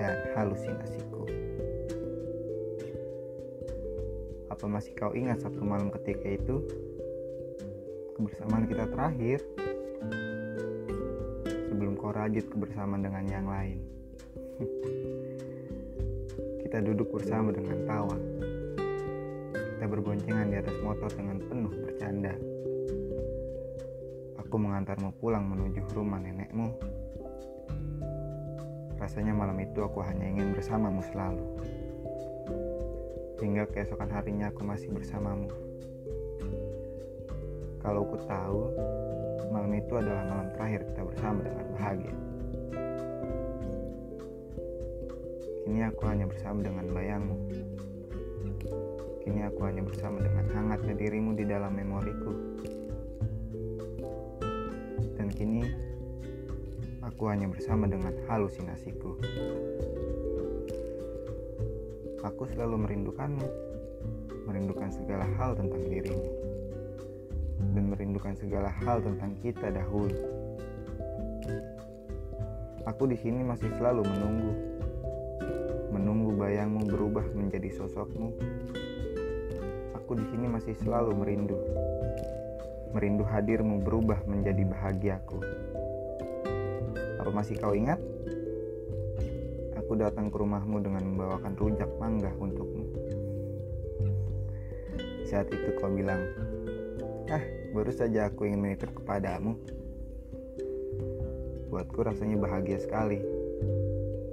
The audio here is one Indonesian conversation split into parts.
dan halusinasiku. Apa masih kau ingat satu malam ketika itu? Kebersamaan kita terakhir sebelum kau rajut kebersamaan dengan yang lain. kita duduk bersama dengan tawa. Kita berboncengan di atas motor dengan penuh bercanda. Aku mengantarmu pulang menuju rumah nenekmu. Rasanya malam itu aku hanya ingin bersamamu selalu. Hingga keesokan harinya aku masih bersamamu. Kalau aku tahu, malam itu adalah malam terakhir kita bersama dengan bahagia. Kini aku hanya bersama dengan bayangmu. Kini aku hanya bersama dengan hangatnya dirimu di dalam memoriku. Dan kini aku hanya bersama dengan halusinasiku. Aku selalu merindukanmu, merindukan segala hal tentang dirimu, dan merindukan segala hal tentang kita dahulu. Aku di sini masih selalu menunggu, menunggu bayangmu berubah menjadi sosokmu. Aku di sini masih selalu merindu, merindu hadirmu berubah menjadi bahagiaku. Apa masih kau ingat? aku datang ke rumahmu dengan membawakan rujak mangga untukmu. Saat itu kau bilang, ah baru saja aku ingin menitip kepadamu. Buatku rasanya bahagia sekali.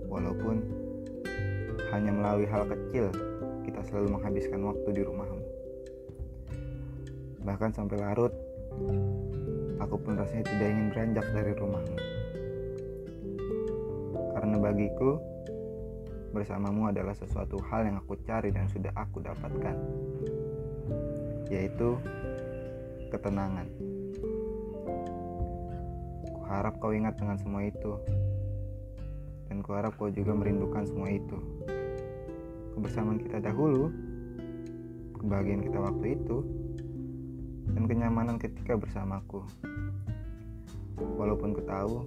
Walaupun hanya melalui hal kecil kita selalu menghabiskan waktu di rumahmu. Bahkan sampai larut, aku pun rasanya tidak ingin beranjak dari rumahmu. Karena bagiku, bersamamu adalah sesuatu hal yang aku cari dan sudah aku dapatkan, yaitu ketenangan. Kuharap kau ingat dengan semua itu, dan kuharap kau juga merindukan semua itu. Kebersamaan kita dahulu, kebahagiaan kita waktu itu, dan kenyamanan ketika bersamaku. Walaupun ku tahu,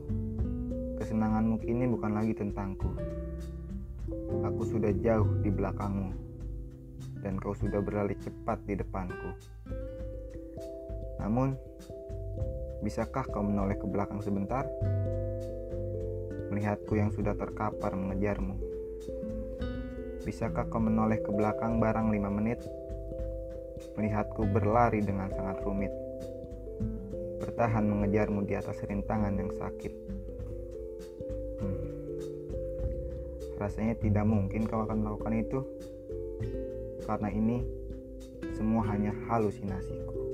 kesenanganmu kini bukan lagi tentangku Aku sudah jauh di belakangmu, dan kau sudah berlari cepat di depanku. Namun, bisakah kau menoleh ke belakang sebentar? Melihatku yang sudah terkapar mengejarmu. Bisakah kau menoleh ke belakang barang lima menit? Melihatku berlari dengan sangat rumit. Bertahan mengejarmu di atas rintangan yang sakit. Rasanya tidak mungkin kau akan melakukan itu, karena ini semua hanya halusinasiku.